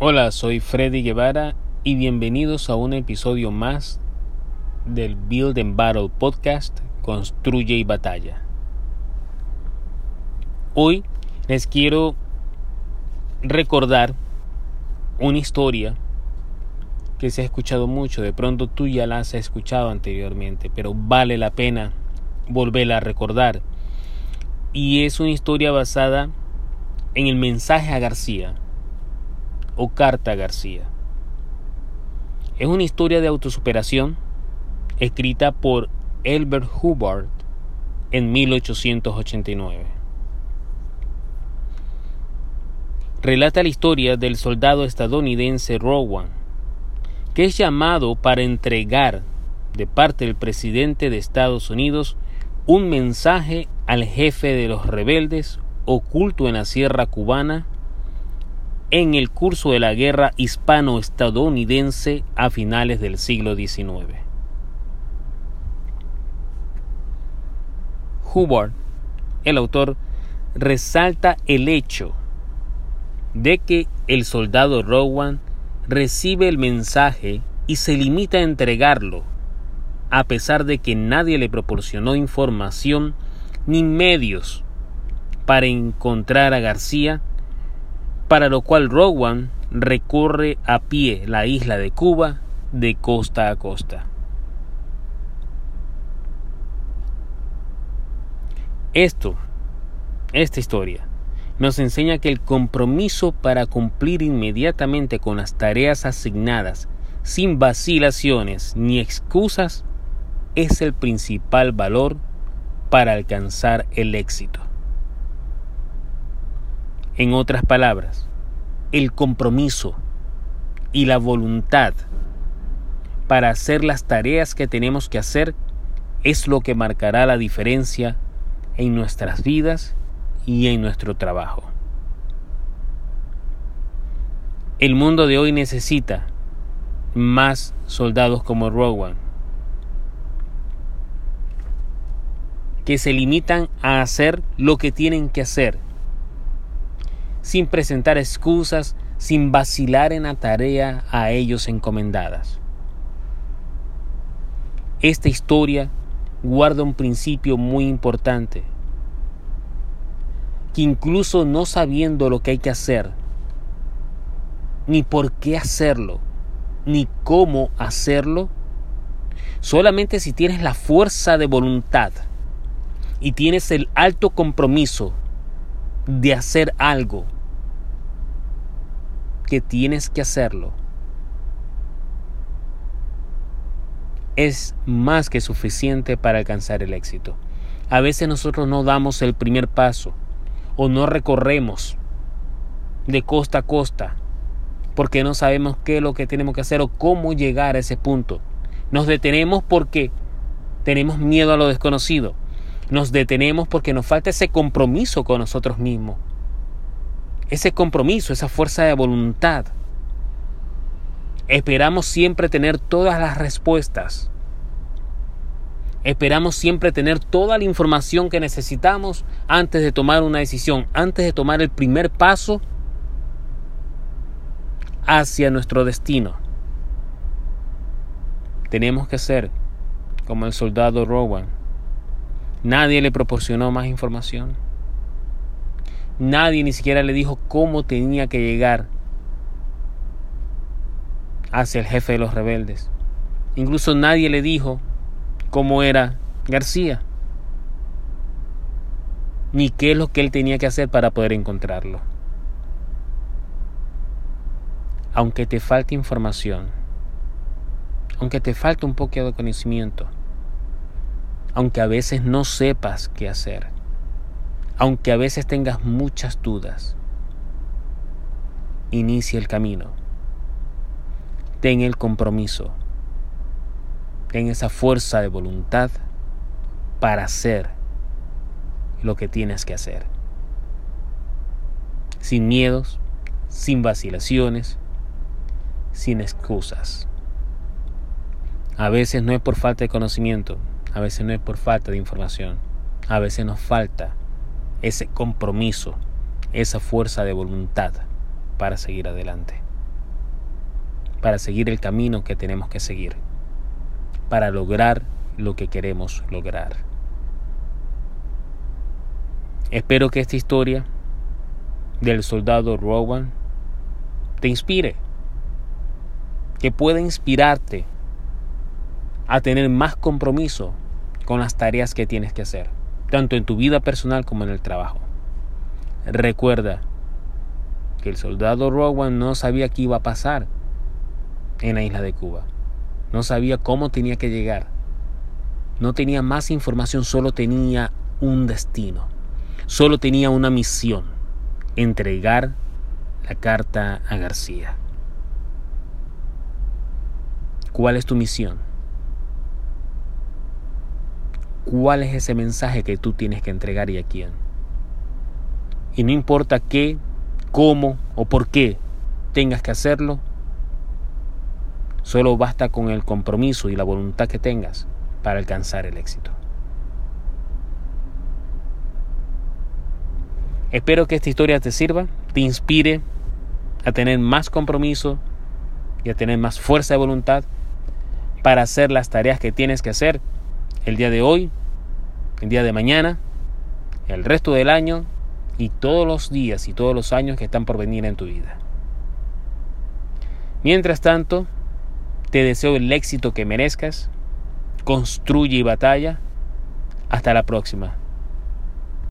Hola, soy Freddy Guevara y bienvenidos a un episodio más del Build and Battle podcast Construye y Batalla. Hoy les quiero recordar una historia que se ha escuchado mucho, de pronto tú ya la has escuchado anteriormente, pero vale la pena volverla a recordar. Y es una historia basada en el mensaje a García o Carta García. Es una historia de autosuperación escrita por Elbert Hubbard en 1889. Relata la historia del soldado estadounidense Rowan, que es llamado para entregar de parte del presidente de Estados Unidos un mensaje al jefe de los rebeldes oculto en la sierra cubana en el curso de la guerra hispano-estadounidense a finales del siglo XIX. Hubbard, el autor, resalta el hecho de que el soldado Rowan recibe el mensaje y se limita a entregarlo, a pesar de que nadie le proporcionó información ni medios para encontrar a García para lo cual Rowan recorre a pie la isla de Cuba de costa a costa. Esto, esta historia, nos enseña que el compromiso para cumplir inmediatamente con las tareas asignadas, sin vacilaciones ni excusas, es el principal valor para alcanzar el éxito. En otras palabras, el compromiso y la voluntad para hacer las tareas que tenemos que hacer es lo que marcará la diferencia en nuestras vidas y en nuestro trabajo. El mundo de hoy necesita más soldados como Rowan, que se limitan a hacer lo que tienen que hacer sin presentar excusas, sin vacilar en la tarea a ellos encomendadas. Esta historia guarda un principio muy importante, que incluso no sabiendo lo que hay que hacer, ni por qué hacerlo, ni cómo hacerlo, solamente si tienes la fuerza de voluntad y tienes el alto compromiso de hacer algo, que tienes que hacerlo, es más que suficiente para alcanzar el éxito. A veces nosotros no damos el primer paso o no recorremos de costa a costa porque no sabemos qué es lo que tenemos que hacer o cómo llegar a ese punto. Nos detenemos porque tenemos miedo a lo desconocido. Nos detenemos porque nos falta ese compromiso con nosotros mismos ese compromiso, esa fuerza de voluntad. Esperamos siempre tener todas las respuestas. Esperamos siempre tener toda la información que necesitamos antes de tomar una decisión, antes de tomar el primer paso hacia nuestro destino. Tenemos que ser como el soldado Rowan. Nadie le proporcionó más información. Nadie ni siquiera le dijo cómo tenía que llegar hacia el jefe de los rebeldes. Incluso nadie le dijo cómo era García, ni qué es lo que él tenía que hacer para poder encontrarlo. Aunque te falte información, aunque te falte un poco de conocimiento, aunque a veces no sepas qué hacer, aunque a veces tengas muchas dudas, inicia el camino. Ten el compromiso. Ten esa fuerza de voluntad para hacer lo que tienes que hacer. Sin miedos, sin vacilaciones, sin excusas. A veces no es por falta de conocimiento, a veces no es por falta de información, a veces nos falta ese compromiso, esa fuerza de voluntad para seguir adelante. para seguir el camino que tenemos que seguir, para lograr lo que queremos lograr. Espero que esta historia del soldado Rowan te inspire, que pueda inspirarte a tener más compromiso con las tareas que tienes que hacer, tanto en tu vida personal como en el trabajo. Recuerda que el soldado Rowan no sabía qué iba a pasar en la isla de Cuba. No sabía cómo tenía que llegar. No tenía más información, solo tenía un destino. Solo tenía una misión, entregar la carta a García. ¿Cuál es tu misión? ¿Cuál es ese mensaje que tú tienes que entregar y a quién? Y no importa qué, cómo o por qué tengas que hacerlo, solo basta con el compromiso y la voluntad que tengas para alcanzar el éxito. Espero que esta historia te sirva, te inspire a tener más compromiso y a tener más fuerza de voluntad para hacer las tareas que tienes que hacer el día de hoy, el día de mañana, el resto del año y todos los días y todos los años que están por venir en tu vida. Mientras tanto, te deseo el éxito que merezcas, construye y batalla. Hasta la próxima.